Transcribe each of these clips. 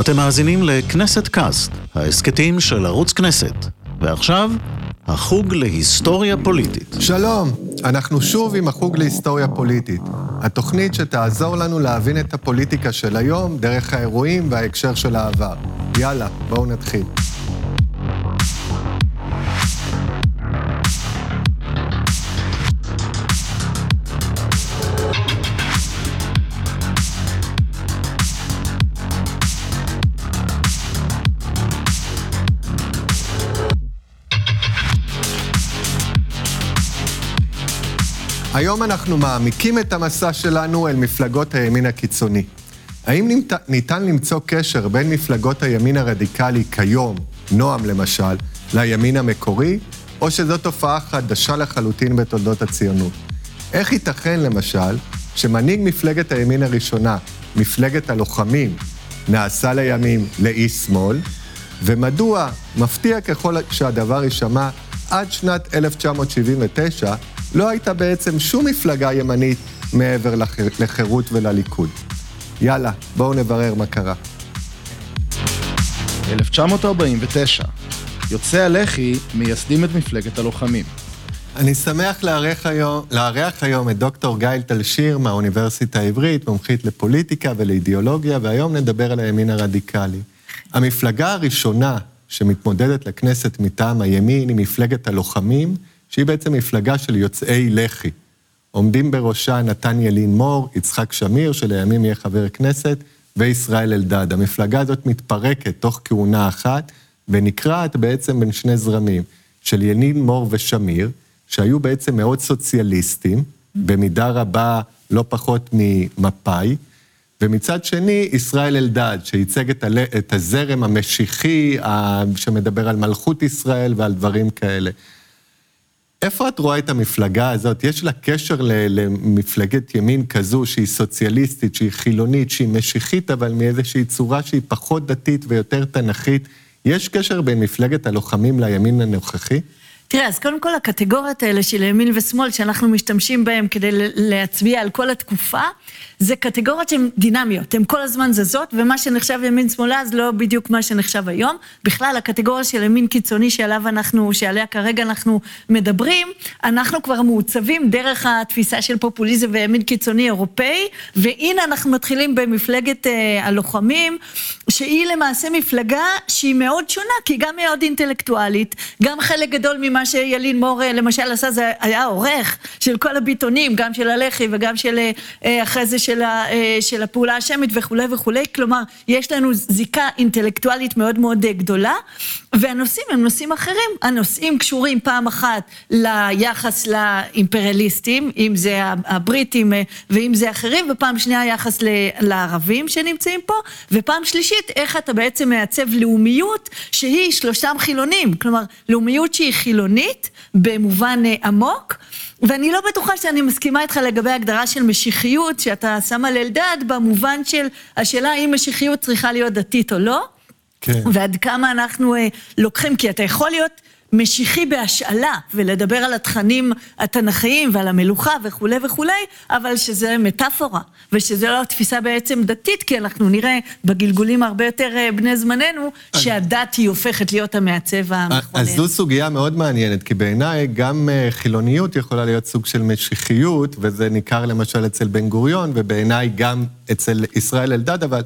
אתם מאזינים לכנסת קאסט, ההסכתים של ערוץ כנסת. ועכשיו, החוג להיסטוריה פוליטית. שלום, אנחנו שוב עם החוג להיסטוריה פוליטית. התוכנית שתעזור לנו להבין את הפוליטיקה של היום דרך האירועים וההקשר של העבר. יאללה, בואו נתחיל. היום אנחנו מעמיקים את המסע שלנו אל מפלגות הימין הקיצוני. האם ניתן למצוא קשר בין מפלגות הימין הרדיקלי כיום, נועם למשל, לימין המקורי, או שזו תופעה חדשה לחלוטין בתולדות הציונות? איך ייתכן, למשל, שמנהיג מפלגת הימין הראשונה, מפלגת הלוחמים, נעשה לימים לאיש שמאל, ומדוע, מפתיע ככל שהדבר יישמע, עד שנת 1979 לא הייתה בעצם שום מפלגה ימנית מעבר לחירות ולליכוד. יאללה, בואו נברר מה קרה. 1949, יוצאי הלח"י מייסדים את מפלגת הלוחמים. אני שמח לארח היום, לארח היום את דוקטור גייל תלשיר מהאוניברסיטה העברית, מומחית לפוליטיקה ולאידיאולוגיה, והיום נדבר על הימין הרדיקלי. המפלגה הראשונה שמתמודדת לכנסת מטעם הימין היא מפלגת הלוחמים, שהיא בעצם מפלגה של יוצאי לח"י. עומדים בראשה נתן ילין מור, יצחק שמיר, שלימים יהיה חבר כנסת, וישראל אלדד. המפלגה הזאת מתפרקת תוך כהונה אחת, ונקרעת בעצם בין שני זרמים, של ילין מור ושמיר, שהיו בעצם מאוד סוציאליסטים, במידה רבה לא פחות ממפא"י, ומצד שני, ישראל אלדד, שייצג את, הל... את הזרם המשיחי, שמדבר על מלכות ישראל ועל דברים כאלה. איפה את רואה את המפלגה הזאת? יש לה קשר למפלגת ימין כזו שהיא סוציאליסטית, שהיא חילונית, שהיא משיחית, אבל מאיזושהי צורה שהיא פחות דתית ויותר תנכית. יש קשר בין מפלגת הלוחמים לימין הנוכחי? תראה, אז קודם כל הקטגוריות האלה של ימין ושמאל, שאנחנו משתמשים בהן כדי להצביע על כל התקופה, זה קטגוריות שהן דינמיות, הן כל הזמן זזות, ומה שנחשב ימין שמאלה זה לא בדיוק מה שנחשב היום. בכלל, הקטגוריה של ימין קיצוני שעליו אנחנו, שעליה כרגע אנחנו מדברים, אנחנו כבר מעוצבים דרך התפיסה של פופוליזם וימין קיצוני אירופאי, והנה אנחנו מתחילים במפלגת אה, הלוחמים, שהיא למעשה מפלגה שהיא מאוד שונה, כי גם מאוד אינטלקטואלית, גם חלק גדול ממה שילין מור אה, למשל עשה, זה היה עורך של כל הביטונים, גם של הלח"י וגם של אה, אחרי זה של, ה, אה, של הפעולה השמית וכולי וכולי, כלומר, יש לנו זיקה אינטלקטואלית מאוד מאוד אה, גדולה, והנושאים הם נושאים אחרים. הנושאים קשורים פעם אחת ליחס לאימפריאליסטים, אם זה הבריטים אה, ואם זה אחרים, ופעם שנייה יחס לערבים שנמצאים פה, ופעם שלישית, איך אתה בעצם מעצב לאומיות שהיא שלושתם חילונים, כלומר, לאומיות שהיא חילונית במובן עמוק, ואני לא בטוחה שאני מסכימה איתך לגבי הגדרה של משיחיות, שאתה שם על אלדד, במובן של השאלה האם משיחיות צריכה להיות דתית או לא. כן. ועד כמה אנחנו אה, לוקחים, כי אתה יכול להיות משיחי בהשאלה, ולדבר על התכנים התנ"כיים ועל המלוכה וכולי וכולי, אבל שזה מטאפורה, ושזה לא תפיסה בעצם דתית, כי אנחנו נראה בגלגולים הרבה יותר אה, בני זמננו, שהדת היא הופכת להיות המעצב המכונן. אז זו סוגיה מאוד מעניינת, כי בעיניי גם אה, חילוניות יכולה להיות סוג של משיחיות, וזה ניכר למשל אצל בן גוריון, ובעיניי גם אצל ישראל אלדד, אבל...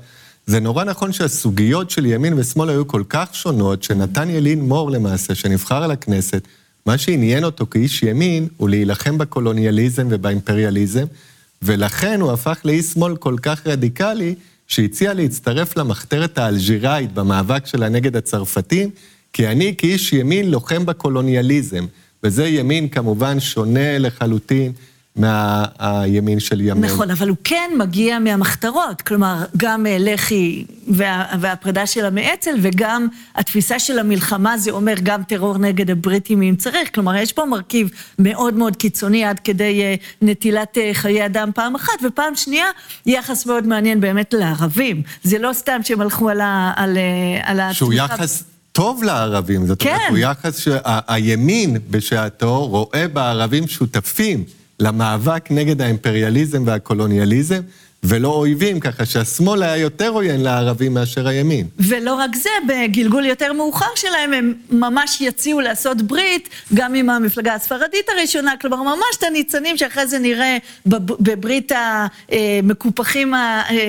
זה נורא נכון שהסוגיות של ימין ושמאל היו כל כך שונות, שנתן ילין מור למעשה, שנבחר לכנסת, מה שעניין אותו כאיש ימין הוא להילחם בקולוניאליזם ובאימפריאליזם, ולכן הוא הפך לאיש שמאל כל כך רדיקלי, שהציע להצטרף למחתרת האלג'יראית במאבק שלה נגד הצרפתים, כי אני כאיש ימין לוחם בקולוניאליזם, וזה ימין כמובן שונה לחלוטין מהימין של ימין. נכון, אבל הוא כן מגיע מהמחתרות, כלומר, גם אה, לח"י וה, והפרידה של המאצ"ל, וגם התפיסה של המלחמה, זה אומר גם טרור נגד הבריטים אם צריך, כלומר, יש פה מרכיב מאוד מאוד קיצוני עד כדי אה, נטילת אה, חיי אדם פעם אחת, ופעם שנייה, יחס מאוד מעניין באמת לערבים. זה לא סתם שהם הלכו על ה... על, על שהוא יחס... טוב לערבים, זאת אומרת, כן. הוא יחס שהימין בשעתו רואה בערבים שותפים. למאבק נגד האימפריאליזם והקולוניאליזם, ולא אויבים, ככה שהשמאל היה יותר עוין לערבים מאשר הימין. ולא רק זה, בגלגול יותר מאוחר שלהם, הם ממש יציעו לעשות ברית, גם עם המפלגה הספרדית הראשונה, כלומר, ממש את הניצנים שאחרי זה נראה בברית המקופחים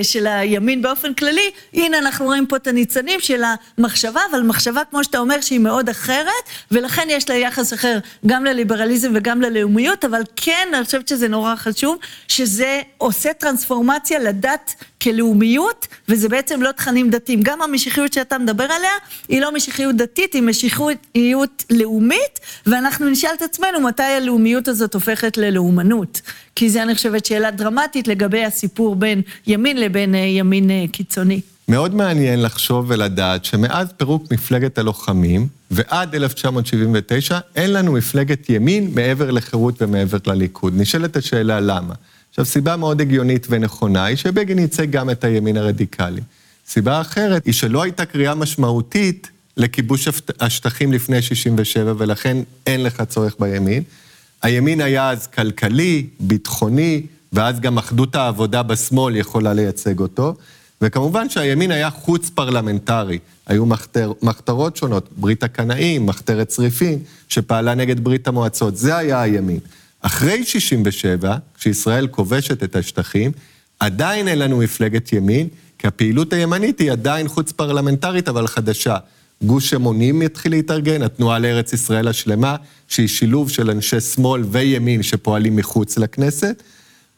של הימין באופן כללי. הנה, אנחנו רואים פה את הניצנים של המחשבה, אבל מחשבה, כמו שאתה אומר, שהיא מאוד אחרת, ולכן יש לה יחס אחר גם לליברליזם וגם ללאומיות, אבל כן, אני חושבת שזה נורא חשוב, שזה עושה טרנספורמציה לדת כלאומיות, וזה בעצם לא תכנים דתיים. גם המשיחיות שאתה מדבר עליה, היא לא משיחיות דתית, היא משיחיות לאומית, ואנחנו נשאל את עצמנו מתי הלאומיות הזאת הופכת ללאומנות. כי זה, אני חושבת, שאלה דרמטית לגבי הסיפור בין ימין לבין ימין קיצוני. מאוד מעניין לחשוב ולדעת שמאז פירוק מפלגת הלוחמים ועד 1979 אין לנו מפלגת ימין מעבר לחירות ומעבר לליכוד. נשאלת השאלה למה. עכשיו, סיבה מאוד הגיונית ונכונה היא שבגין ייצג גם את הימין הרדיקלי. סיבה אחרת היא שלא הייתה קריאה משמעותית לכיבוש השטחים לפני 67' ולכן אין לך צורך בימין. הימין היה אז כלכלי, ביטחוני, ואז גם אחדות העבודה בשמאל יכולה לייצג אותו. וכמובן שהימין היה חוץ פרלמנטרי. היו מחתר, מחתרות שונות, ברית הקנאים, מחתרת צריפין, שפעלה נגד ברית המועצות. זה היה הימין. אחרי 67', כשישראל כובשת את השטחים, עדיין אין לנו מפלגת ימין, כי הפעילות הימנית היא עדיין חוץ פרלמנטרית, אבל חדשה. גוש אמונים יתחיל להתארגן, התנועה לארץ ישראל השלמה, שהיא שילוב של אנשי שמאל וימין שפועלים מחוץ לכנסת,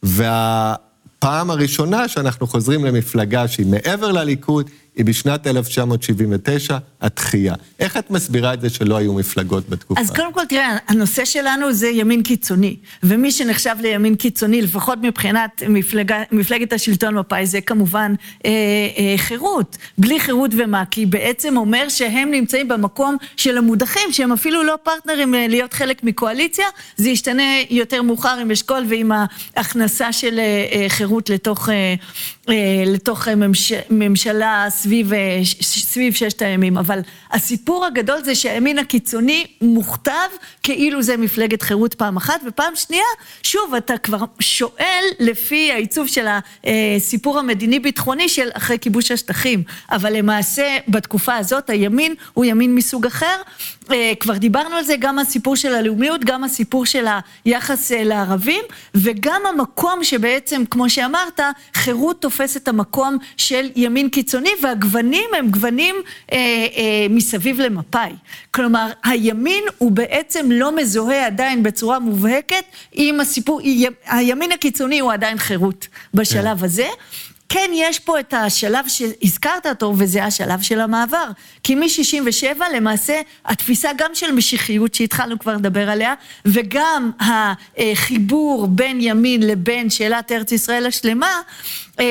וה... הפעם הראשונה שאנחנו חוזרים למפלגה שהיא מעבר לליכוד, היא בשנת 1979, התחייה. איך את מסבירה את זה שלא היו מפלגות בתקופה? אז קודם כל, תראה, הנושא שלנו זה ימין קיצוני. ומי שנחשב לימין קיצוני, לפחות מבחינת מפלגה, מפלגת השלטון מפא"י, זה כמובן אה, אה, חירות. בלי חירות ומק"י, בעצם אומר שהם נמצאים במקום של המודחים, שהם אפילו לא פרטנרים אה, להיות חלק מקואליציה. זה ישתנה יותר מאוחר עם אשכול ועם ההכנסה של אה, אה חירות לתוך... אה, אה, לתוך ממש, ממשלה סביב, אה, סביב ששת הימים, אבל הסיפור הגדול זה שהימין הקיצוני מוכתב כאילו זה מפלגת חירות פעם אחת, ופעם שנייה, שוב, אתה כבר שואל לפי העיצוב של הסיפור המדיני-ביטחוני של אחרי כיבוש השטחים, אבל למעשה בתקופה הזאת הימין הוא ימין מסוג אחר, אה, כבר דיברנו על זה, גם הסיפור של הלאומיות, גם הסיפור של היחס לערבים, וגם המקום שבעצם, כמו שאמרת, חירות תופס את המקום של ימין קיצוני, והגוונים הם גוונים אה, אה, מסביב למפא"י. כלומר, הימין הוא בעצם לא מזוהה עדיין בצורה מובהקת עם הסיפור, הימין הקיצוני הוא עדיין חירות בשלב כן. הזה. כן, יש פה את השלב שהזכרת אותו, וזה השלב של המעבר. כי מ-67' למעשה התפיסה גם של משיחיות, שהתחלנו כבר לדבר עליה, וגם החיבור בין ימין לבין שאלת ארץ ישראל השלמה,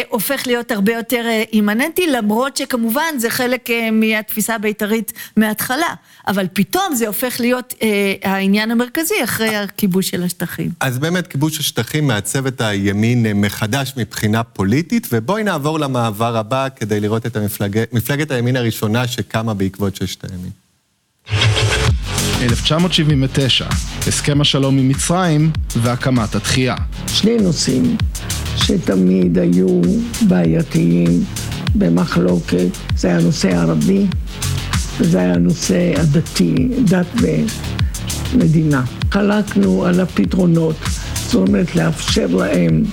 הופך להיות הרבה יותר אה, אימננטי, למרות שכמובן זה חלק אה, מהתפיסה הבית"רית מההתחלה. אבל פתאום זה הופך להיות העניין המרכזי אחרי הכיבוש של השטחים. אז באמת כיבוש השטחים מעצב את הימין מחדש מבחינה פוליטית, ובואי נעבור למעבר הבא כדי לראות את המפלג... מפלגת הימין הראשונה שקמה בעקבות ששת הימים. 1979, הסכם השלום עם מצרים והקמת התחייה. שני נושאים שתמיד היו בעייתיים במחלוקת, זה היה הנושא הערבי וזה היה הנושא הדתי, דת ומדינה. חלקנו על הפתרונות, זאת אומרת לאפשר להם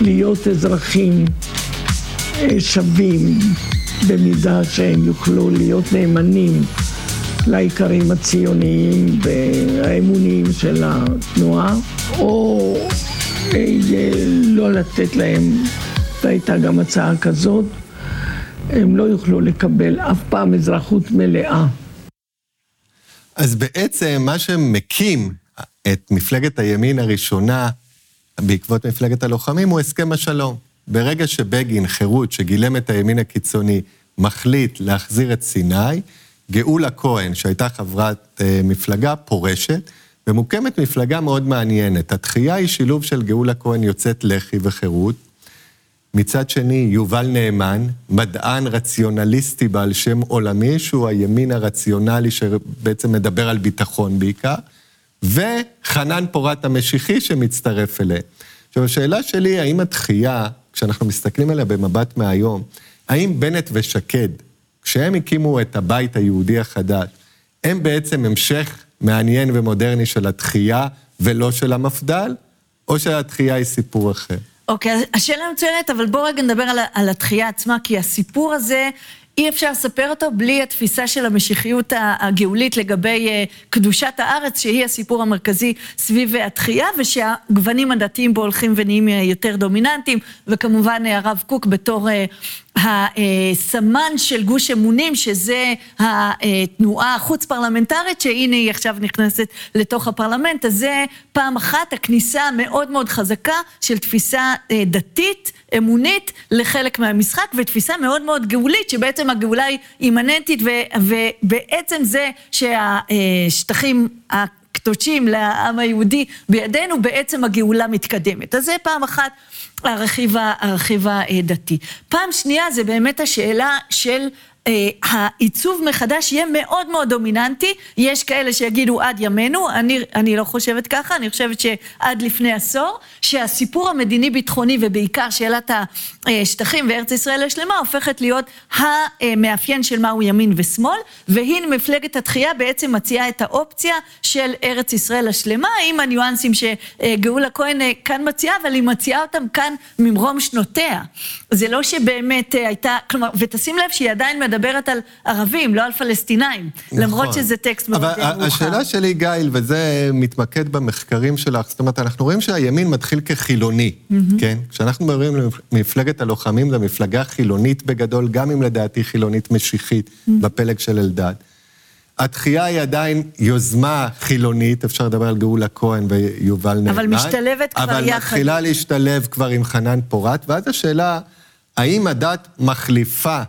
להיות אזרחים אה, שווים במידה שהם יוכלו להיות נאמנים לעיקרים הציוניים והאמוניים של התנועה, או לא לתת להם, והייתה גם הצעה כזאת, הם לא יוכלו לקבל אף פעם אזרחות מלאה. אז בעצם מה שמקים את מפלגת הימין הראשונה בעקבות מפלגת הלוחמים הוא הסכם השלום. ברגע שבגין, חירות, שגילם את הימין הקיצוני, מחליט להחזיר את סיני, גאולה כהן, שהייתה חברת אה, מפלגה, פורשת, ומוקמת מפלגה מאוד מעניינת. התחייה היא שילוב של גאולה כהן יוצאת לח"י וחירות. מצד שני, יובל נאמן, מדען רציונליסטי בעל שם עולמי, שהוא הימין הרציונלי שבעצם מדבר על ביטחון בעיקר, וחנן פורת המשיחי שמצטרף אליהם. עכשיו, השאלה שלי, האם התחייה כשאנחנו מסתכלים עליה במבט מהיום, האם בנט ושקד, כשהם הקימו את הבית היהודי החדש, הם בעצם המשך מעניין ומודרני של התחייה ולא של המפד"ל, או שהתחייה היא סיפור אחר? אוקיי, okay, השאלה מצוינת, אבל בואו רגע נדבר על, על התחייה עצמה, כי הסיפור הזה אי אפשר לספר אותו בלי התפיסה של המשיחיות הגאולית לגבי אה, קדושת הארץ, שהיא הסיפור המרכזי סביב התחייה, ושהגוונים הדתיים בו הולכים ונהיים אה, יותר דומיננטיים, וכמובן אה, הרב קוק בתור הסמן של גוש אמונים, שזה התנועה החוץ פרלמנטרית, שהנה היא עכשיו נכנסת לתוך הפרלמנט, אז זה פעם אחת הכניסה המאוד מאוד חזקה של תפיסה דתית. אמונית לחלק מהמשחק, ותפיסה מאוד מאוד גאולית, שבעצם הגאולה היא אימננטית, ובעצם זה שהשטחים הקדושים לעם היהודי בידינו, בעצם הגאולה מתקדמת. אז זה פעם אחת הרכיב הדתי. פעם שנייה זה באמת השאלה של אה, העיצוב מחדש יהיה מאוד מאוד דומיננטי, יש כאלה שיגידו עד ימינו, אני, אני לא חושבת ככה, אני חושבת שעד לפני עשור, שהסיפור המדיני-ביטחוני ובעיקר שאלת השטחים וארץ ישראל השלמה הופכת להיות המאפיין של מהו ימין ושמאל, והנה מפלגת התחייה בעצם מציעה את האופציה של ארץ ישראל השלמה, עם הניואנסים שגאולה כהן אה, כאן מציעה, אבל היא מציעה אותם כאן ממרום שנותיה. זה לא שבאמת אה, הייתה, כלומר, ותשים לב שהיא עדיין מדברת מדברת על ערבים, לא על פלסטינאים, נכון. למרות שזה טקסט מאוד מאוחר. אבל השאלה שלי, גיל, וזה מתמקד במחקרים שלך, זאת אומרת, אנחנו רואים שהימין מתחיל כחילוני, mm-hmm. כן? כשאנחנו מדברים על מפלגת הלוחמים, זו מפלגה חילונית בגדול, גם אם לדעתי חילונית משיחית, mm-hmm. בפלג של אלדד. התחייה היא עדיין יוזמה חילונית, אפשר לדבר על גאולה כהן ויובל נאמן. אבל משתלבת כבר אבל יחד. אבל מתחילה להשתלב כבר עם חנן פורת, ואז השאלה, האם הדת מחליפה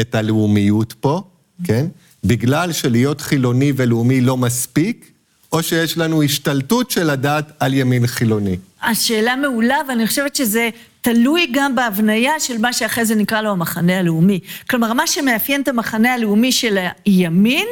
את הלאומיות פה, כן? בגלל שלהיות חילוני ולאומי לא מספיק, או שיש לנו השתלטות של הדת על ימין חילוני. השאלה מעולה, ואני חושבת שזה תלוי גם בהבניה של מה שאחרי זה נקרא לו המחנה הלאומי. כלומר, מה שמאפיין את המחנה הלאומי של הימין,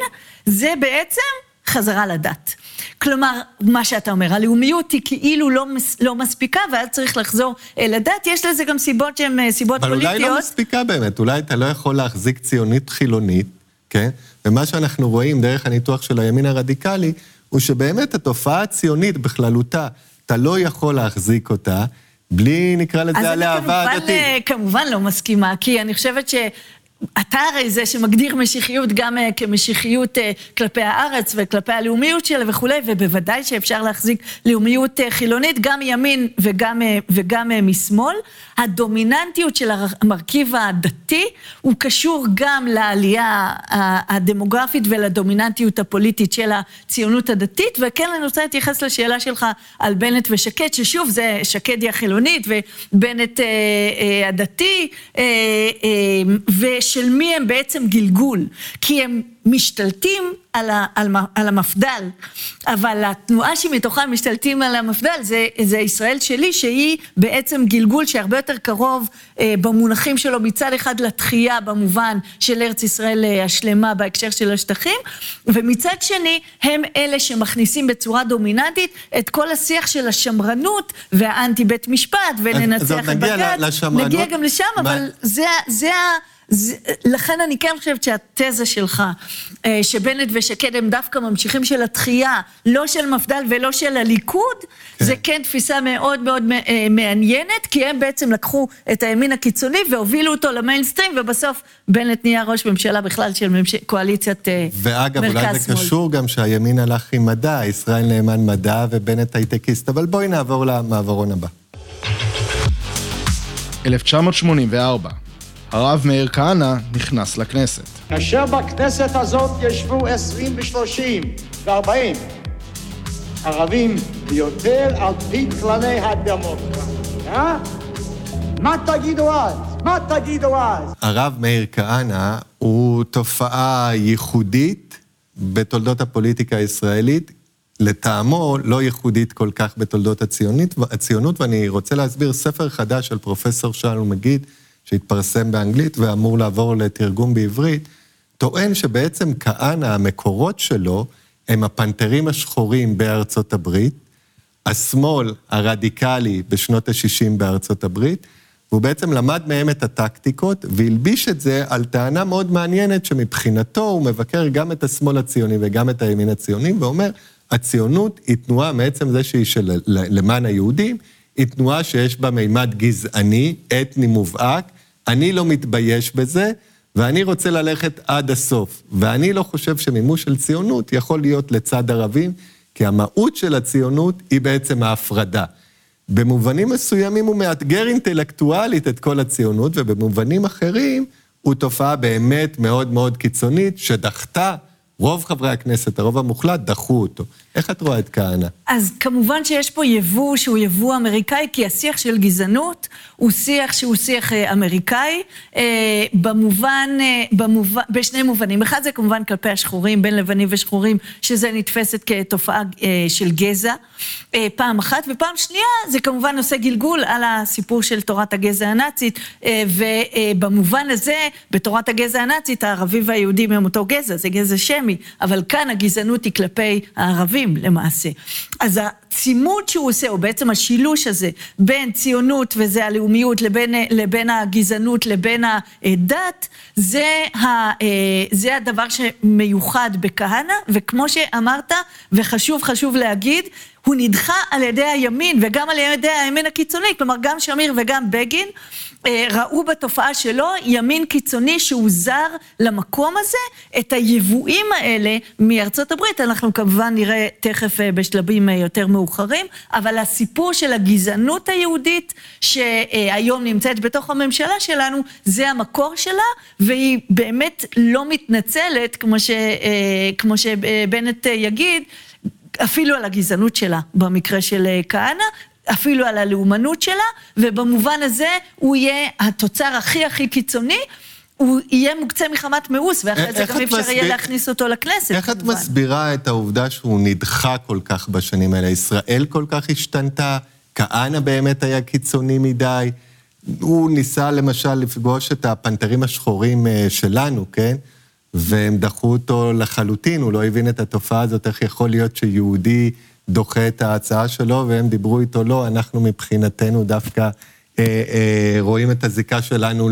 זה בעצם חזרה לדת. כלומר, מה שאתה אומר, הלאומיות היא כאילו לא, מס, לא מספיקה, ואז צריך לחזור אל הדת, יש לזה גם סיבות שהן אה, סיבות אבל פוליטיות. אבל אולי לא מספיקה באמת, אולי אתה לא יכול להחזיק ציונית חילונית, כן? ומה שאנחנו רואים דרך הניתוח של הימין הרדיקלי, הוא שבאמת התופעה הציונית בכללותה, אתה לא יכול להחזיק אותה. בלי, נקרא לזה, הלהבה הדתית. אז אני כמובן לא מסכימה, כי אני חושבת ש... אתה הרי זה שמגדיר משיחיות גם אה, כמשיחיות אה, כלפי הארץ וכלפי הלאומיות שלה וכולי, ובוודאי שאפשר להחזיק לאומיות אה, חילונית גם מימין וגם, וגם משמאל. הדומיננטיות של המרכיב הדתי הוא קשור גם לעלייה הדמוגרפית ולדומיננטיות הפוליטית של הציונות הדתית, וכן אני רוצה להתייחס לשאלה שלך על בנט ושקד, ששוב זה שקד היא החילונית ובנט הדתי, ושל מי הם בעצם גלגול, כי הם משתלטים על, ה, על, על המפד"ל, אבל התנועה שמתוכה משתלטים על המפד"ל זה, זה ישראל שלי, שהיא בעצם גלגול שהרבה יותר קרוב אה, במונחים שלו מצד אחד לתחייה במובן של ארץ ישראל אה, השלמה בהקשר של השטחים, ומצד שני הם אלה שמכניסים בצורה דומיננטית את כל השיח של השמרנות והאנטי בית משפט וננצח את בג"ץ, נגיע גם לשם, מה... אבל זה, זה ה... זה, לכן אני כן חושבת שהתזה שלך, אה, שבנט ושקד הם דווקא ממשיכים של התחייה, לא של מפד"ל ולא של הליכוד, כן. זה כן תפיסה מאוד מאוד אה, מעניינת, כי הם בעצם לקחו את הימין הקיצוני והובילו אותו למיינסטרים, ובסוף בנט נהיה ראש ממשלה בכלל של ממש... קואליציית מרכז שמאל. ואגב, אולי זה קשור גם שהימין הלך עם מדע, ישראל נאמן מדע ובנט הייטקיסט, אבל בואי נעבור למעברון הבא. 1984 הרב מאיר כהנא נכנס לכנסת. כאשר בכנסת הזאת ישבו עשרים ושלושים וארבעים ערבים ביותר על פי כללי הדמוקרטיה, מה תגידו אז? מה תגידו אז? הרב מאיר כהנא הוא תופעה ייחודית בתולדות הפוליטיקה הישראלית, לטעמו לא ייחודית כל כך בתולדות הציונית, הציונות, ואני רוצה להסביר ספר חדש של פרופסור שלום מגיד, שהתפרסם באנגלית ואמור לעבור לתרגום בעברית, טוען שבעצם כהנא, המקורות שלו, הם הפנתרים השחורים בארצות הברית, השמאל הרדיקלי בשנות ה-60 בארצות הברית, והוא בעצם למד מהם את הטקטיקות והלביש את זה על טענה מאוד מעניינת שמבחינתו הוא מבקר גם את השמאל הציוני וגם את הימין הציוני, ואומר, הציונות היא תנועה מעצם זה שהיא של למען היהודים, היא תנועה שיש בה מימד גזעני, אתני מובהק, אני לא מתבייש בזה, ואני רוצה ללכת עד הסוף. ואני לא חושב שמימוש של ציונות יכול להיות לצד ערבים, כי המהות של הציונות היא בעצם ההפרדה. במובנים מסוימים הוא מאתגר אינטלקטואלית את כל הציונות, ובמובנים אחרים הוא תופעה באמת מאוד מאוד קיצונית, שדחתה רוב חברי הכנסת, הרוב המוחלט, דחו אותו. איך את רואה את כהנא? אז כמובן שיש פה יבוא שהוא יבוא אמריקאי, כי השיח של גזענות הוא שיח שהוא שיח אה, אמריקאי, אה, במובן, אה, במובן, בשני מובנים. אחד זה כמובן כלפי השחורים, בין לבנים ושחורים, שזה נתפסת כתופעה של גזע, פעם אחת, ופעם שנייה זה כמובן עושה גלגול על הסיפור של תורת הגזע הנאצית, ובמובן הזה, בתורת הגזע הנאצית, הערבי והיהודים הם אותו גזע, זה גזע שמי, אבל כאן הגזענות היא כלפי הערבים. אחרים למעשה. אז הצימוד שהוא עושה, או בעצם השילוש הזה בין ציונות וזה הלאומיות לבין, לבין הגזענות לבין הדת, זה, ה, אה, זה הדבר שמיוחד בכהנא, וכמו שאמרת, וחשוב חשוב להגיד, הוא נדחה על ידי הימין וגם על ידי הימין הקיצוני, כלומר גם שמיר וגם בגין אה, ראו בתופעה שלו ימין קיצוני שהוא זר למקום הזה, את היבואים האלה מארצות הברית, אנחנו כמובן נראה תכף אה, בשלבים אה, יותר מאוחרים, אבל הסיפור של הגזענות היהודית שהיום נמצאת בתוך הממשלה שלנו, זה המקור שלה, והיא באמת לא מתנצלת, כמו, ש, כמו שבנט יגיד, אפילו על הגזענות שלה במקרה של כהנא, אפילו על הלאומנות שלה, ובמובן הזה הוא יהיה התוצר הכי הכי קיצוני. הוא יהיה מוקצה מחמת מאוס, ואחרי זה גם אפשר יהיה להכניס אותו לכנסת. איך את מסבירה את העובדה שהוא נדחה כל כך בשנים האלה? ישראל כל כך השתנתה, כהנא באמת היה קיצוני מדי, הוא ניסה למשל לפגוש את הפנתרים השחורים אה, שלנו, כן? והם דחו אותו לחלוטין, הוא לא הבין את התופעה הזאת, איך יכול להיות שיהודי דוחה את ההצעה שלו, והם דיברו איתו, לא, אנחנו מבחינתנו דווקא אה, אה, רואים את הזיקה שלנו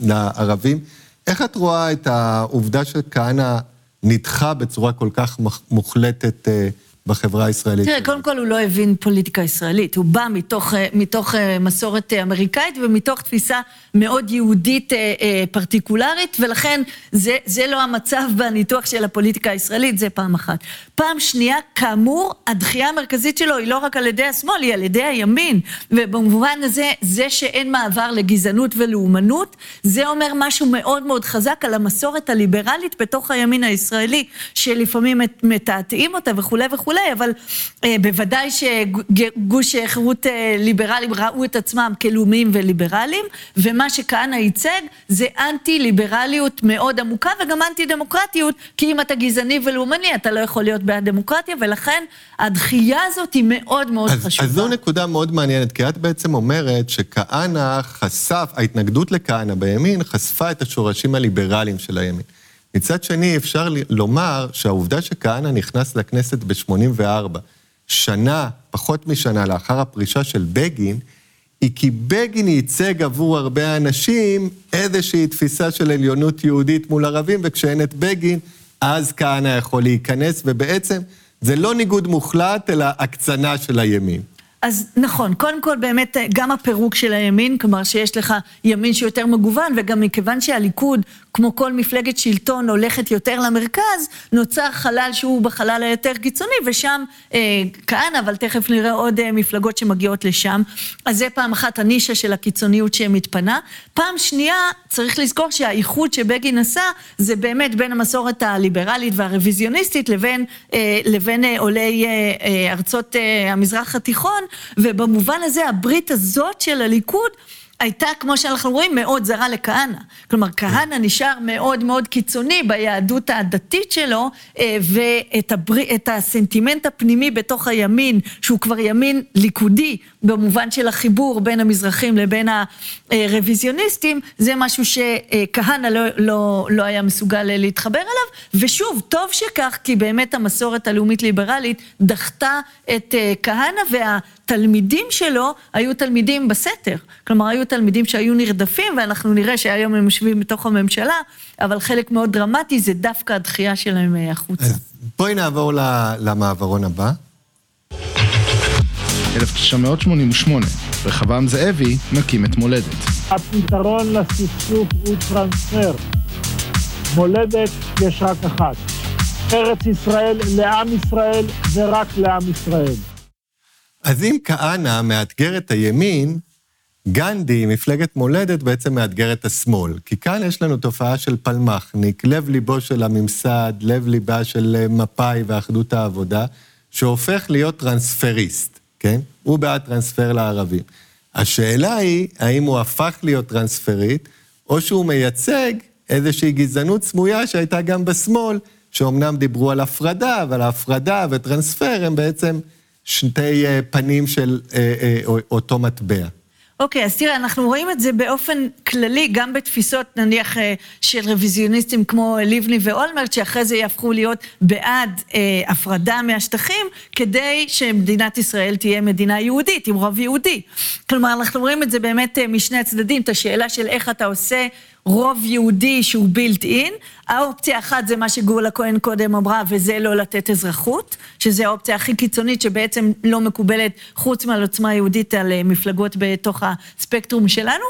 לערבים. איך את רואה את העובדה שכהנא נדחה בצורה כל כך מוחלטת אה, בחברה הישראלית. תראה, קודם כל הוא לא הבין פוליטיקה ישראלית, הוא בא מתוך, אה, מתוך אה, מסורת אה, אמריקאית ומתוך תפיסה מאוד יהודית פרטיקולרית, ולכן זה, זה לא המצב בניתוח של הפוליטיקה הישראלית, זה פעם אחת. פעם שנייה, כאמור, הדחייה המרכזית שלו היא לא רק על ידי השמאל, היא על ידי הימין, ובמובן הזה, זה שאין מעבר לגזענות ולאומנות, זה אומר משהו מאוד מאוד חזק על המסורת הליברלית בתוך הימין הישראלי, שלפעמים מתעתעים אותה וכולי וכולי. וכולי, אבל אה, בוודאי שגוש חירות אה, ליברלים ראו את עצמם כלאומיים וליברליים, ומה שכהנא ייצג זה אנטי-ליברליות מאוד עמוקה וגם אנטי-דמוקרטיות, כי אם אתה גזעני ולאומני אתה לא יכול להיות בעד דמוקרטיה, ולכן הדחייה הזאת היא מאוד מאוד אז, חשובה. אז זו נקודה מאוד מעניינת, כי את בעצם אומרת שכהנא חשף, ההתנגדות לכהנא בימין חשפה את השורשים הליברליים של הימין. מצד שני, אפשר לומר שהעובדה שכהנא נכנס לכנסת ב-84, שנה, פחות משנה לאחר הפרישה של בגין, היא כי בגין ייצג עבור הרבה אנשים איזושהי תפיסה של עליונות יהודית מול ערבים, וכשאין את בגין, אז כהנא יכול להיכנס, ובעצם זה לא ניגוד מוחלט, אלא הקצנה של הימין. אז נכון, קודם כל באמת גם הפירוק של הימין, כלומר שיש לך ימין שיותר מגוון, וגם מכיוון שהליכוד, כמו כל מפלגת שלטון, הולכת יותר למרכז, נוצר חלל שהוא בחלל היותר קיצוני, ושם אה, כהנא, אבל תכף נראה עוד אה, מפלגות שמגיעות לשם. אז זה פעם אחת הנישה של הקיצוניות שמתפנה. פעם שנייה, צריך לזכור שהאיחוד שבגין עשה, זה באמת בין המסורת הליברלית והרוויזיוניסטית לבין, אה, לבין אה, עולי אה, אה, ארצות אה, המזרח התיכון. ובמובן הזה הברית הזאת של הליכוד הייתה, כמו שאנחנו רואים, מאוד זרה לכהנא. כלומר, כהנא נשאר מאוד מאוד קיצוני ביהדות הדתית שלו, אה, ואת הבר... הסנטימנט הפנימי בתוך הימין, שהוא כבר ימין ליכודי, במובן של החיבור בין המזרחים לבין הרוויזיוניסטים, זה משהו שכהנא לא, לא, לא היה מסוגל להתחבר אליו, ושוב, טוב שכך, כי באמת המסורת הלאומית ליברלית דחתה את אה, כהנא, וה... התלמידים שלו היו תלמידים בסתר. כלומר, היו תלמידים שהיו נרדפים, ואנחנו נראה שהיום הם יושבים בתוך הממשלה, אבל חלק מאוד דרמטי זה דווקא הדחייה שלהם אה, החוצה. אז בואי נעבור למעברון הבא. 1988, רחבעם זאבי מקים את מולדת. הפתרון לסכסוך הוא טרנספר. מולדת יש רק אחת. ארץ ישראל לעם ישראל ורק לעם ישראל. אז אם כהנא מאתגר את הימין, גנדי, מפלגת מולדת, בעצם מאתגר את השמאל. כי כאן יש לנו תופעה של פלמחניק, לב ליבו של הממסד, לב ליבה של מפא"י ואחדות העבודה, שהופך להיות טרנספריסט, כן? הוא בעד טרנספר לערבים. השאלה היא, האם הוא הפך להיות טרנספריסט, או שהוא מייצג איזושהי גזענות סמויה שהייתה גם בשמאל, שאומנם דיברו על הפרדה, אבל ההפרדה וטרנספר הם בעצם שתי אה, פנים של אה, אה, אותו מטבע. אוקיי, okay, אז תראה, אנחנו רואים את זה באופן כללי, גם בתפיסות נניח של רוויזיוניסטים כמו לבני ואולמרט, שאחרי זה יהפכו להיות בעד אה, הפרדה מהשטחים, כדי שמדינת ישראל תהיה מדינה יהודית, עם רוב יהודי. כלומר, אנחנו רואים את זה באמת משני הצדדים, את השאלה של איך אתה עושה רוב יהודי שהוא בילט אין. האופציה אחת זה מה שגאולה כהן קודם אמרה, וזה לא לתת אזרחות, שזה האופציה הכי קיצונית שבעצם לא מקובלת חוץ מעל עוצמה יהודית על אה, מפלגות בתוך הספקטרום שלנו.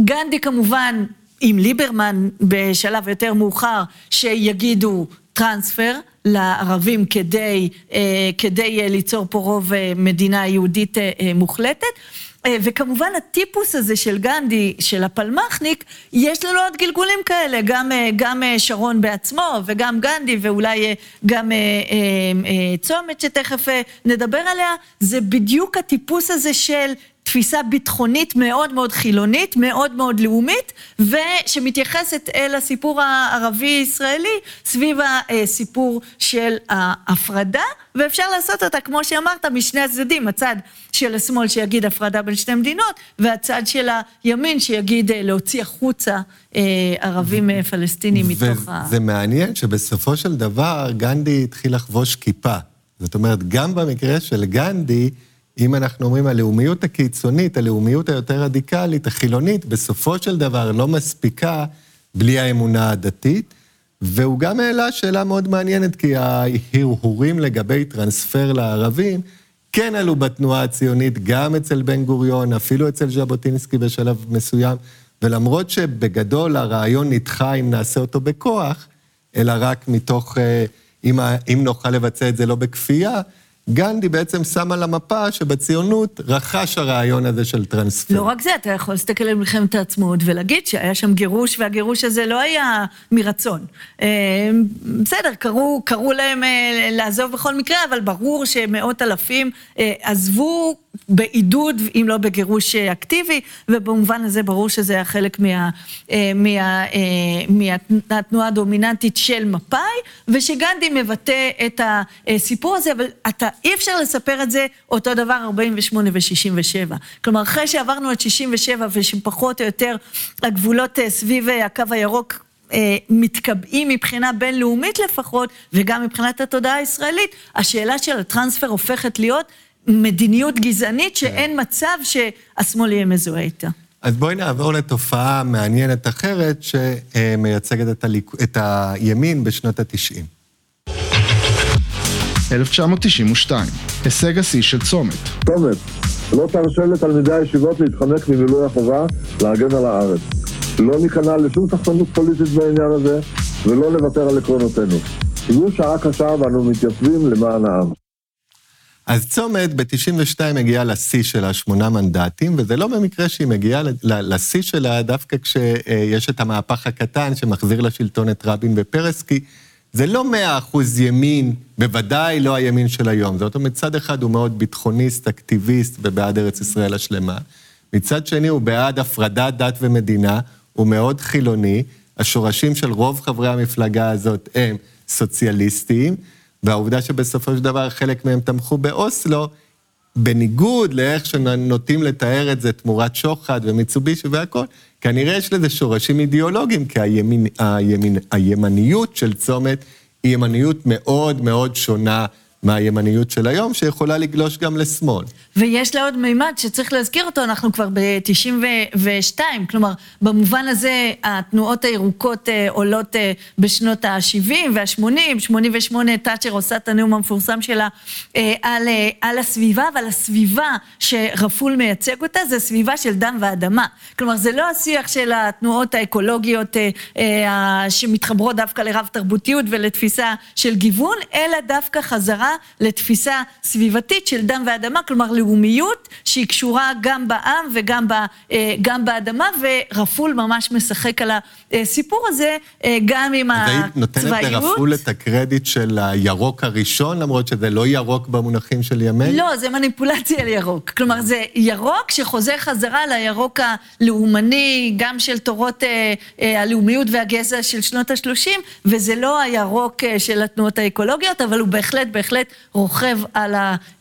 גנדי כמובן עם ליברמן בשלב יותר מאוחר, שיגידו טרנספר לערבים כדי, אה, כדי אה, ליצור פה רוב מדינה יהודית מוחלטת. אה, וכמובן הטיפוס הזה של גנדי, של הפלמחניק, יש לנו עוד גלגולים כאלה, גם, אה, גם אה, שרון בעצמו וגם גנדי ואולי גם צומת שתכף נדבר עליה, זה בדיוק הטיפוס הזה של תפיסה ביטחונית מאוד מאוד חילונית, מאוד מאוד לאומית, ושמתייחסת אל הסיפור הערבי-ישראלי סביב הסיפור של ההפרדה, ואפשר לעשות אותה, כמו שאמרת, משני הצדדים, הצד של השמאל שיגיד הפרדה בין שתי מדינות, והצד של הימין שיגיד אה, להוציא החוצה אה, ערבים אה, פלסטינים מתוך ה... וזה מעניין שבסופו של דבר גנדי התחיל לחבוש כיפה. זאת אומרת, גם במקרה של גנדי, אם אנחנו אומרים הלאומיות הקיצונית, הלאומיות היותר רדיקלית, החילונית, בסופו של דבר לא מספיקה בלי האמונה הדתית. והוא גם העלה שאלה מאוד מעניינת, כי ההרהורים לגבי טרנספר לערבים כן עלו בתנועה הציונית, גם אצל בן גוריון, אפילו אצל ז'בוטינסקי בשלב מסוים, ולמרות שבגדול הרעיון נדחה אם נעשה אותו בכוח, אלא רק מתוך, אה, אם, אם נוכל לבצע את זה לא בכפייה, גנדי בעצם שם על המפה שבציונות רכש הרעיון הזה של טרנספר. לא רק זה, אתה יכול להסתכל על מלחמת העצמאות ולהגיד שהיה שם גירוש, והגירוש הזה לא היה מרצון. אה, בסדר, קראו, קראו להם אה, לעזוב בכל מקרה, אבל ברור שמאות אלפים אה, עזבו בעידוד, אם לא בגירוש אקטיבי, ובמובן הזה ברור שזה היה חלק מה, מה, מה, מהתנועה הדומיננטית של מפא"י, ושגנדי מבטא את הסיפור הזה, אבל אתה אי אפשר לספר את זה אותו דבר 48 ו-67. כלומר, אחרי שעברנו את 67 ושפחות או יותר הגבולות אה, סביב אה, הקו הירוק אה, מתקבעים מבחינה בינלאומית לפחות, וגם מבחינת התודעה הישראלית, השאלה של הטרנספר הופכת להיות מדיניות גזענית שאין מצב שהשמאל יהיה מזוהה איתה. אז בואי נעבור לתופעה מעניינת אחרת שמייצגת את, הליק... את הימין בשנות ה-90. 1992, הישג השיא של צומת. צומת, לא תרשה לתלמידי הישיבות להתחמק ממילוי החובה להגן על הארץ. לא ניכנע לשום תחתנות פוליטית בעניין הזה, ולא לוותר על עקרונותינו. זו שעה קשה ואנו מתייצבים למען העם. אז צומת ב-92 מגיעה לשיא שלה, שמונה מנדטים, וזה לא במקרה שהיא מגיעה לשיא שלה דווקא כשיש את המהפך הקטן שמחזיר לשלטון את רבין ופרס, כי זה לא מאה אחוז ימין, בוודאי לא הימין של היום. זאת אומרת, מצד אחד הוא מאוד ביטחוניסט, אקטיביסט ובעד ארץ ישראל השלמה. מצד שני הוא בעד הפרדת דת ומדינה, הוא מאוד חילוני. השורשים של רוב חברי המפלגה הזאת הם סוציאליסטיים, והעובדה שבסופו של דבר חלק מהם תמכו באוסלו, בניגוד לאיך שנוטים לתאר את זה תמורת שוחד ומיצובישי והכול, כנראה יש לזה שורשים אידיאולוגיים, כי הימין, הימין, הימניות של צומת היא ימניות מאוד מאוד שונה מהימניות של היום, שיכולה לגלוש גם לשמאל. ויש לה עוד מימד שצריך להזכיר אותו, אנחנו כבר ב-92, כלומר, במובן הזה התנועות הירוקות אה, עולות אה, בשנות ה-70 וה-80, 88 תאצ'ר עושה את הנאום המפורסם שלה אה, על, על הסביבה, אבל הסביבה שרפול מייצג אותה זה סביבה של דם ואדמה. כלומר, זה לא השיח של התנועות האקולוגיות שמתחברות דווקא לרב תרבותיות ולתפיסה של גיוון, אלא דווקא חזרה לתפיסה סביבתית של דם ואדמה, כלומר לאומיות שהיא קשורה גם בעם וגם ב, אה, גם באדמה, ורפול ממש משחק על הסיפור הזה, אה, גם עם הצבאיות. אז היית נותנת לרפול את הקרדיט של הירוק הראשון, למרות שזה לא ירוק במונחים של ימי? לא, זה מניפולציה לירוק. כלומר, זה ירוק שחוזר חזרה לירוק הלאומני, גם של תורות אה, הלאומיות והגזע של שנות ה-30, וזה לא הירוק של התנועות האקולוגיות, אבל הוא בהחלט, בהחלט רוכב על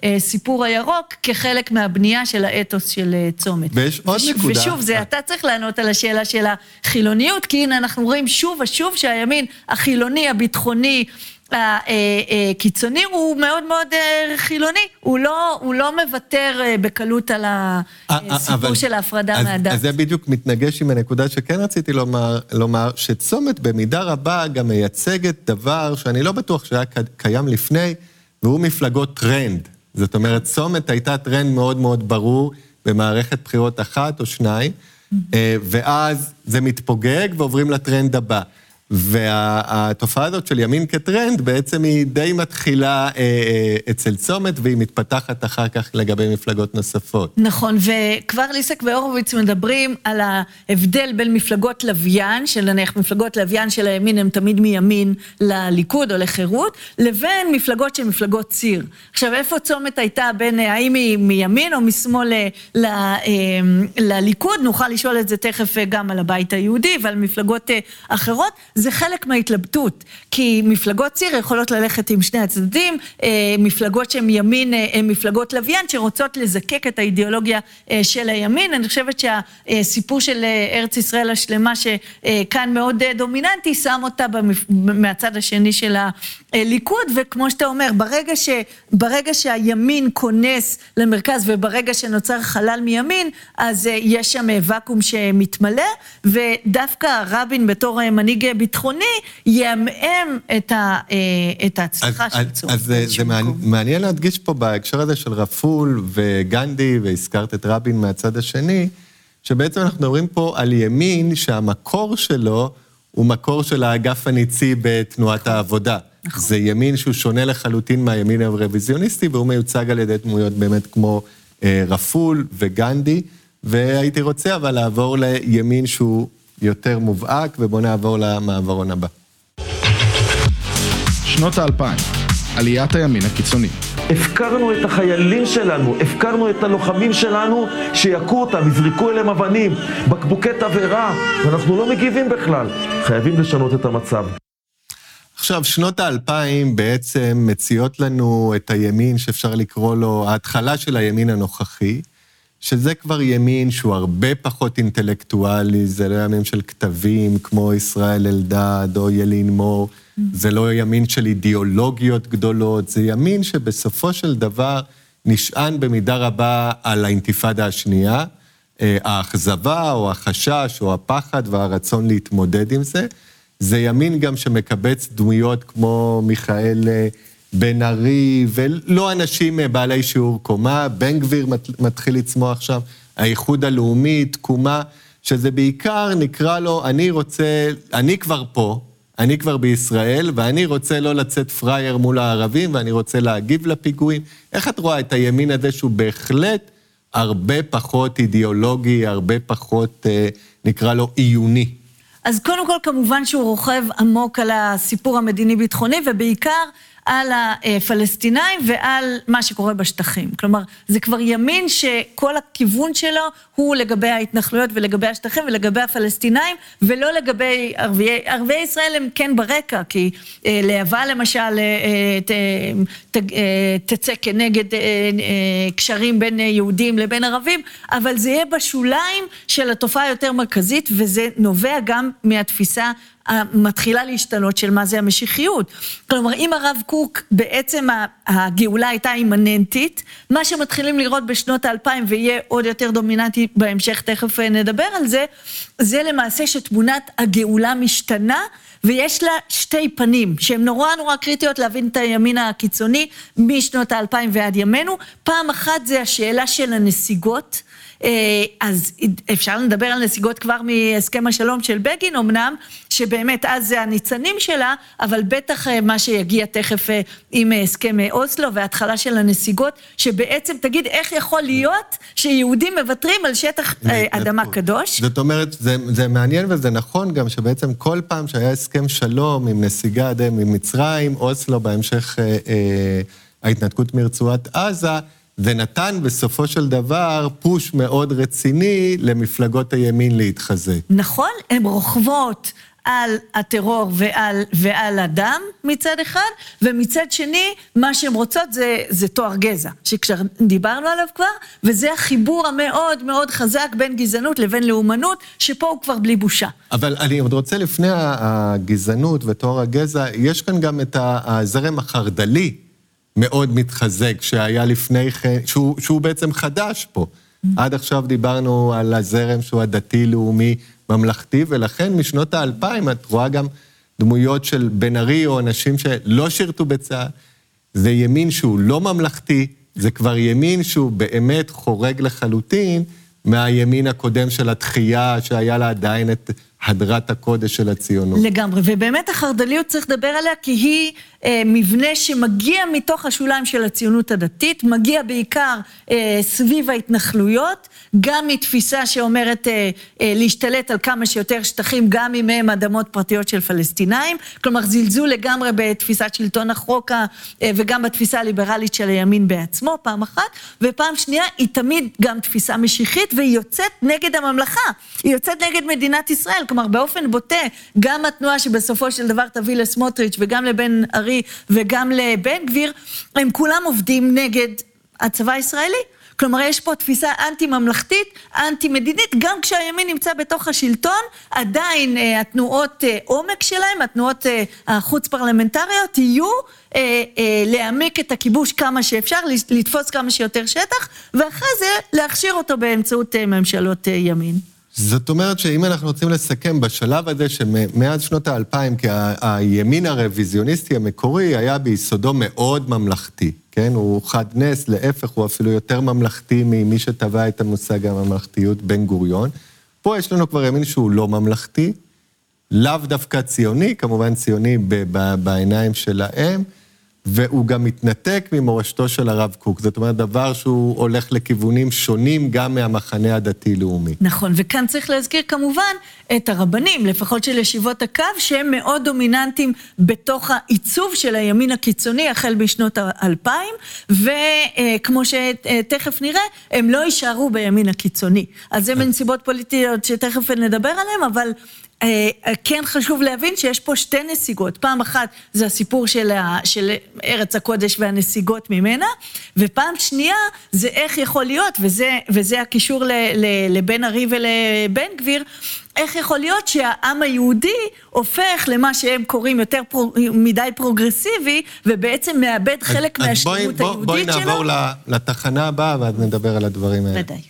הסיפור הירוק כחלק מהבנייה של האתוס של אה, צומת. ויש עוד וש, נקודה. ושוב, זה אתה צריך לענות על השאלה של החילוניות, כי הנה אנחנו רואים שוב ושוב שהימין החילוני, הביטחוני, הקיצוני הוא מאוד מאוד אה, חילוני, הוא לא, הוא לא מוותר אה, בקלות על הסיפור של ההפרדה אז, מהדת. אז זה בדיוק מתנגש עם הנקודה שכן רציתי לומר, לומר, שצומת במידה רבה גם מייצגת דבר שאני לא בטוח שהיה קיים לפני, והוא מפלגות טרנד. זאת אומרת, צומת הייתה טרנד מאוד מאוד ברור במערכת בחירות אחת או שניים, אה, ואז זה מתפוגג ועוברים לטרנד הבא. והתופעה הזאת של ימין כטרנד, בעצם היא די מתחילה אה, אה, אצל צומת, והיא מתפתחת אחר כך לגבי מפלגות נוספות. נכון, וכבר ליסק והורוביץ מדברים על ההבדל בין מפלגות לוויין, של נניח מפלגות לוויין של הימין הן תמיד מימין לליכוד או לחירות, לבין מפלגות של מפלגות ציר. עכשיו, איפה צומת הייתה בין, אה, האם היא מימין או משמאל ל, ל, אה, לליכוד? נוכל לשאול את זה תכף אה, גם על הבית היהודי ועל מפלגות אחרות. זה חלק מההתלבטות, כי מפלגות ציר יכולות ללכת עם שני הצדדים, אה, מפלגות שהן ימין, הן אה, מפלגות לוויין שרוצות לזקק את האידיאולוגיה אה, של הימין. אני חושבת שהסיפור של ארץ ישראל השלמה, שכאן מאוד דומיננטי, שם אותה במפ... מהצד השני של הליכוד, וכמו שאתה אומר, ברגע, ש... ברגע שהימין כונס למרכז וברגע שנוצר חלל מימין, אז יש שם ואקום שמתמלא, ודווקא רבין בתור מנהיג ביטחוני יעמעם את, ה, אה, את ההצלחה אז, של צור. אז זה, זה מעניין, מעניין להדגיש פה בהקשר הזה של רפול וגנדי, והזכרת את רבין מהצד השני, שבעצם אנחנו מדברים פה על ימין שהמקור שלו הוא מקור של האגף הניצי בתנועת נכון. העבודה. נכון. זה ימין שהוא שונה לחלוטין מהימין הרוויזיוניסטי, והוא מיוצג על ידי דמויות באמת כמו אה, רפול וגנדי. והייתי רוצה אבל לעבור לימין שהוא יותר מובהק, ובואו נעבור למעברון הבא. שנות האלפיים, עליית הימין הקיצוני. הפקרנו את החיילים שלנו, הפקרנו את הלוחמים שלנו שיכו אותם, יזרקו אליהם אבנים, בקבוקי תבערה, ואנחנו לא מגיבים בכלל. חייבים לשנות את המצב. עכשיו, שנות האלפיים בעצם מציעות לנו את הימין שאפשר לקרוא לו ההתחלה של הימין הנוכחי. שזה כבר ימין שהוא הרבה פחות אינטלקטואלי, זה לא ימין של כתבים כמו ישראל אלדד או ילין מור, זה לא ימין של אידיאולוגיות גדולות, זה ימין שבסופו של דבר נשען במידה רבה על האינתיפאדה השנייה, אה, האכזבה או החשש או הפחד והרצון להתמודד עם זה. זה ימין גם שמקבץ דמויות כמו מיכאל אה, בן ארי, ולא אנשים אה, בעלי שיעור קומה, בן גביר מתחיל לצמוח שם, האיחוד הלאומי, תקומה, שזה בעיקר נקרא לו, אני רוצה, אני כבר פה, אני כבר בישראל, ואני רוצה לא לצאת פראייר מול הערבים, ואני רוצה להגיב לפיגועים. איך את רואה את הימין הזה שהוא בהחלט הרבה פחות אידיאולוגי, הרבה פחות, אה, נקרא לו, עיוני? אז קודם כל, כמובן שהוא רוכב עמוק על הסיפור המדיני-ביטחוני, ובעיקר על הפלסטינאים ועל מה שקורה בשטחים. כלומר, זה כבר ימין שכל הכיוון שלו הוא לגבי ההתנחלויות ולגבי השטחים ולגבי הפלסטינאים, ולא לגבי ערביי, ערביי ישראל הם כן ברקע, כי אה, להבה למשל אה, ת, ת, אה, תצא כנגד אה, אה, קשרים בין יהודים לבין ערבים, אבל זה יהיה בשוליים של התופעה היותר מרכזית, וזה נובע גם מהתפיסה מתחילה להשתנות של מה זה המשיחיות. כלומר, אם הרב קוק, בעצם הגאולה הייתה אימננטית, מה שמתחילים לראות בשנות האלפיים ויהיה עוד יותר דומיננטי בהמשך, תכף נדבר על זה, זה למעשה שתמונת הגאולה משתנה. ויש לה שתי פנים, שהן נורא נורא קריטיות להבין את הימין הקיצוני משנות האלפיים ועד ימינו. פעם אחת זה השאלה של הנסיגות. אה, אז אפשר לדבר על נסיגות כבר מהסכם השלום של בגין אמנם, שבאמת אז זה הניצנים שלה, אבל בטח אה, מה שיגיע תכף אה, עם הסכם אוסלו וההתחלה של הנסיגות, שבעצם תגיד איך יכול להיות שיהודים מוותרים על שטח אדמה קדוש. זאת אומרת, זה, זה מעניין וזה נכון גם שבעצם כל פעם שהיה הסכם שלום עם נסיגה עד ממצרים, אוסלו, בהמשך אה, אה, ההתנתקות מרצועת עזה, זה נתן בסופו של דבר פוש מאוד רציני למפלגות הימין להתחזק. נכון, הן רוכבות על הטרור ועל, ועל הדם מצד אחד, ומצד שני, מה שהן רוצות זה, זה תואר גזע, שדיברנו עליו כבר, וזה החיבור המאוד מאוד חזק בין גזענות לבין לאומנות, שפה הוא כבר בלי בושה. אבל אני עוד רוצה לפני הגזענות ותואר הגזע, יש כאן גם את הזרם החרד"לי. מאוד מתחזק, שהיה לפני כן, שהוא, שהוא בעצם חדש פה. Mm-hmm. עד עכשיו דיברנו על הזרם שהוא הדתי-לאומי ממלכתי, ולכן משנות האלפיים את רואה גם דמויות של בן ארי או אנשים שלא שירתו בצה"ל. זה ימין שהוא לא ממלכתי, זה כבר ימין שהוא באמת חורג לחלוטין מהימין הקודם של התחייה, שהיה לה עדיין את הדרת הקודש של הציונות. לגמרי, ובאמת החרד"ליות צריך לדבר עליה כי היא אה, מבנה שמגיע מתוך השוליים של הציונות הדתית, מגיע בעיקר אה, סביב ההתנחלויות, גם מתפיסה שאומרת אה, אה, להשתלט על כמה שיותר שטחים, גם אם הם אדמות פרטיות של פלסטינאים, כלומר זלזול לגמרי בתפיסת שלטון החוק אה, וגם בתפיסה הליברלית של הימין בעצמו, פעם אחת, ופעם שנייה היא תמיד גם תפיסה משיחית והיא יוצאת נגד הממלכה, היא יוצאת נגד מדינת ישראל, כלומר באופן בוטה, גם התנועה שבסופו של דבר תביא לסמוטריץ' וגם לבן ארי וגם לבן גביר, הם כולם עובדים נגד הצבא הישראלי. כלומר, יש פה תפיסה אנטי-ממלכתית, אנטי-מדינית, גם כשהימין נמצא בתוך השלטון, עדיין אה, התנועות אה, עומק שלהם, התנועות אה, החוץ-פרלמנטריות, יהיו אה, אה, להעמיק את הכיבוש כמה שאפשר, לתפוס כמה שיותר שטח, ואחרי זה להכשיר אותו באמצעות אה, ממשלות אה, ימין. זאת אומרת שאם אנחנו רוצים לסכם בשלב הזה שמאז שנות האלפיים, כי הימין הרוויזיוניסטי המקורי היה ביסודו מאוד ממלכתי, כן? הוא חד נס, להפך, הוא אפילו יותר ממלכתי ממי שטבע את המושג הממלכתיות בן גוריון. פה יש לנו כבר ימין שהוא לא ממלכתי, לאו דווקא ציוני, כמובן ציוני בעיניים שלהם. והוא גם מתנתק ממורשתו של הרב קוק. זאת אומרת, דבר שהוא הולך לכיוונים שונים גם מהמחנה הדתי-לאומי. נכון, וכאן צריך להזכיר כמובן את הרבנים, לפחות של ישיבות הקו, שהם מאוד דומיננטיים בתוך העיצוב של הימין הקיצוני החל בשנות האלפיים, וכמו שתכף נראה, הם לא יישארו בימין הקיצוני. אז זה מנסיבות פוליטיות שתכף נדבר עליהן, אבל אה, כן חשוב להבין שיש פה שתי נסיגות. פעם אחת זה הסיפור של, ה, של ארץ הקודש והנסיגות ממנה, ופעם שנייה זה איך יכול להיות, וזה, וזה הקישור ל, ל, לבן ארי ולבן גביר, איך יכול להיות שהעם היהודי הופך למה שהם קוראים יותר פרו, מדי פרוגרסיבי, ובעצם מאבד חלק מהשלמות היהודית שלו? בואי נעבור לתחנה הבאה ואז נדבר על הדברים האלה. ודאי.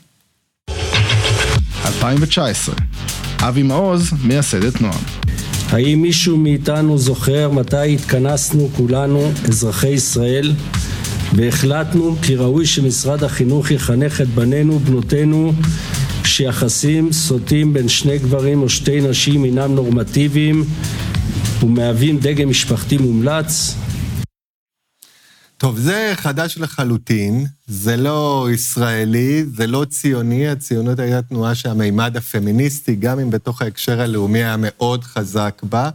2019 אבי מעוז, מייסדת נועם. האם מישהו מאיתנו זוכר מתי התכנסנו כולנו, אזרחי ישראל, והחלטנו כי ראוי שמשרד החינוך יחנך את בנינו ובנותינו שיחסים סוטים בין שני גברים או שתי נשים אינם נורמטיביים ומהווים דגם משפחתי מומלץ? טוב, זה חדש לחלוטין, זה לא ישראלי, זה לא ציוני, הציונות הייתה תנועה שהמימד הפמיניסטי, גם אם בתוך ההקשר הלאומי היה מאוד חזק בה.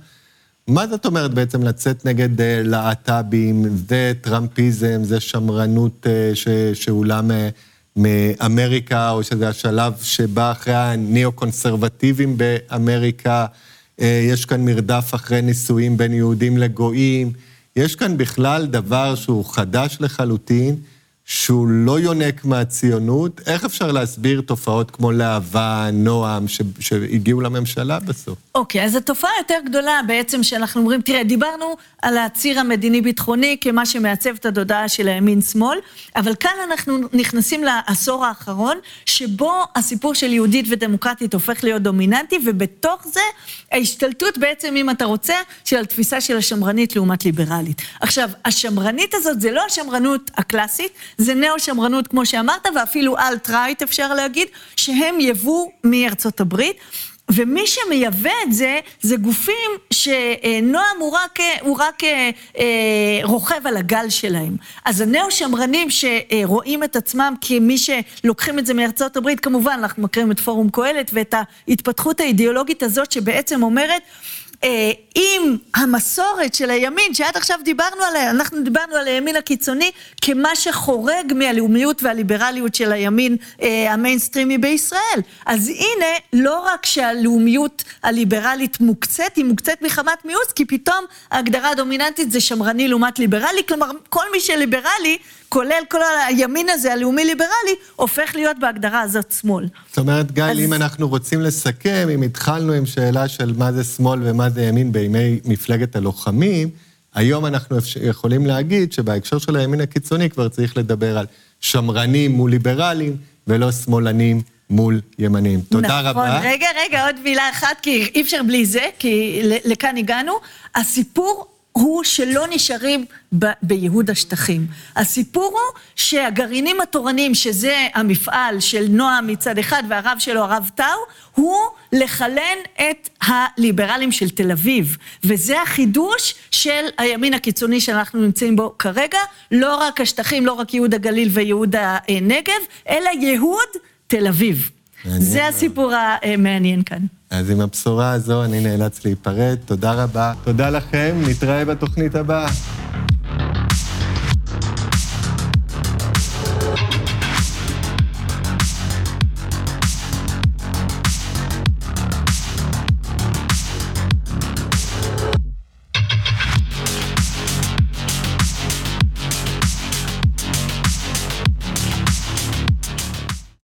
מה זאת אומרת בעצם לצאת נגד אה, להט"בים, זה טראמפיזם, זה שמרנות אה, ש, שאולה מאמריקה, או שזה השלב שבא אחרי הניאו-קונסרבטיבים באמריקה, אה, יש כאן מרדף אחרי נישואים בין יהודים לגויים. יש כאן בכלל דבר שהוא חדש לחלוטין, שהוא לא יונק מהציונות, איך אפשר להסביר תופעות כמו להבה, נועם, ש... שהגיעו לממשלה בסוף? אוקיי, okay, אז התופעה היותר גדולה בעצם שאנחנו אומרים, תראה, דיברנו על הציר המדיני-ביטחוני כמה שמעצב את התודעה של הימין-שמאל, אבל כאן אנחנו נכנסים לעשור האחרון, שבו הסיפור של יהודית ודמוקרטית הופך להיות דומיננטי, ובתוך זה ההשתלטות בעצם, אם אתה רוצה, של התפיסה של השמרנית לעומת ליברלית. עכשיו, השמרנית הזאת זה לא השמרנות הקלאסית, זה נאו-שמרנות, כמו שאמרת, ואפילו אלט-רייט, אפשר להגיד, שהם יבוא מארצות הברית. ומי שמייבא את זה, זה גופים שנועם הוא רק, הוא רק אה, אה, רוכב על הגל שלהם. אז הנאו-שמרנים שרואים את עצמם כמי שלוקחים את זה מארצות הברית, כמובן, אנחנו מכירים את פורום קהלת ואת ההתפתחות האידיאולוגית הזאת שבעצם אומרת, עם המסורת של הימין, שעד עכשיו דיברנו עליה, אנחנו דיברנו על הימין הקיצוני כמה שחורג מהלאומיות והליברליות של הימין אה, המיינסטרימי בישראל. אז הנה, לא רק שהלאומיות הליברלית מוקצת, היא מוקצת מחמת מיאוס, כי פתאום ההגדרה הדומיננטית זה שמרני לעומת ליברלי, כלומר, כל מי שליברלי, כולל כל הימין הזה, הלאומי-ליברלי, הופך להיות בהגדרה הזאת שמאל. זאת אומרת, גיא, אז... אם אנחנו רוצים לסכם, אם התחלנו עם שאלה של מה זה שמאל ומה זה ימין בימי מפלגת הלוחמים, היום אנחנו יכולים להגיד שבהקשר של הימין הקיצוני כבר צריך לדבר על שמרנים מול ליברלים, ולא שמאלנים מול ימנים. תודה נכון, רבה. נכון, רגע, רגע, עוד מילה אחת, כי אי אפשר בלי זה, כי לכאן הגענו. הסיפור הוא שלא נשארים ב- בייהוד השטחים. הסיפור הוא שהגרעינים התורניים, שזה המפעל של נועם מצד אחד והרב שלו, הרב טאו, הוא לחלן את הליברלים של תל אביב. וזה החידוש של הימין הקיצוני שאנחנו נמצאים בו כרגע, לא רק השטחים, לא רק ייהוד הגליל וייהוד הנגב, אלא ייהוד תל אביב. זה הסיפור המעניין כאן. אז עם הבשורה הזו אני נאלץ להיפרד. תודה רבה. תודה לכם, נתראה בתוכנית הבאה.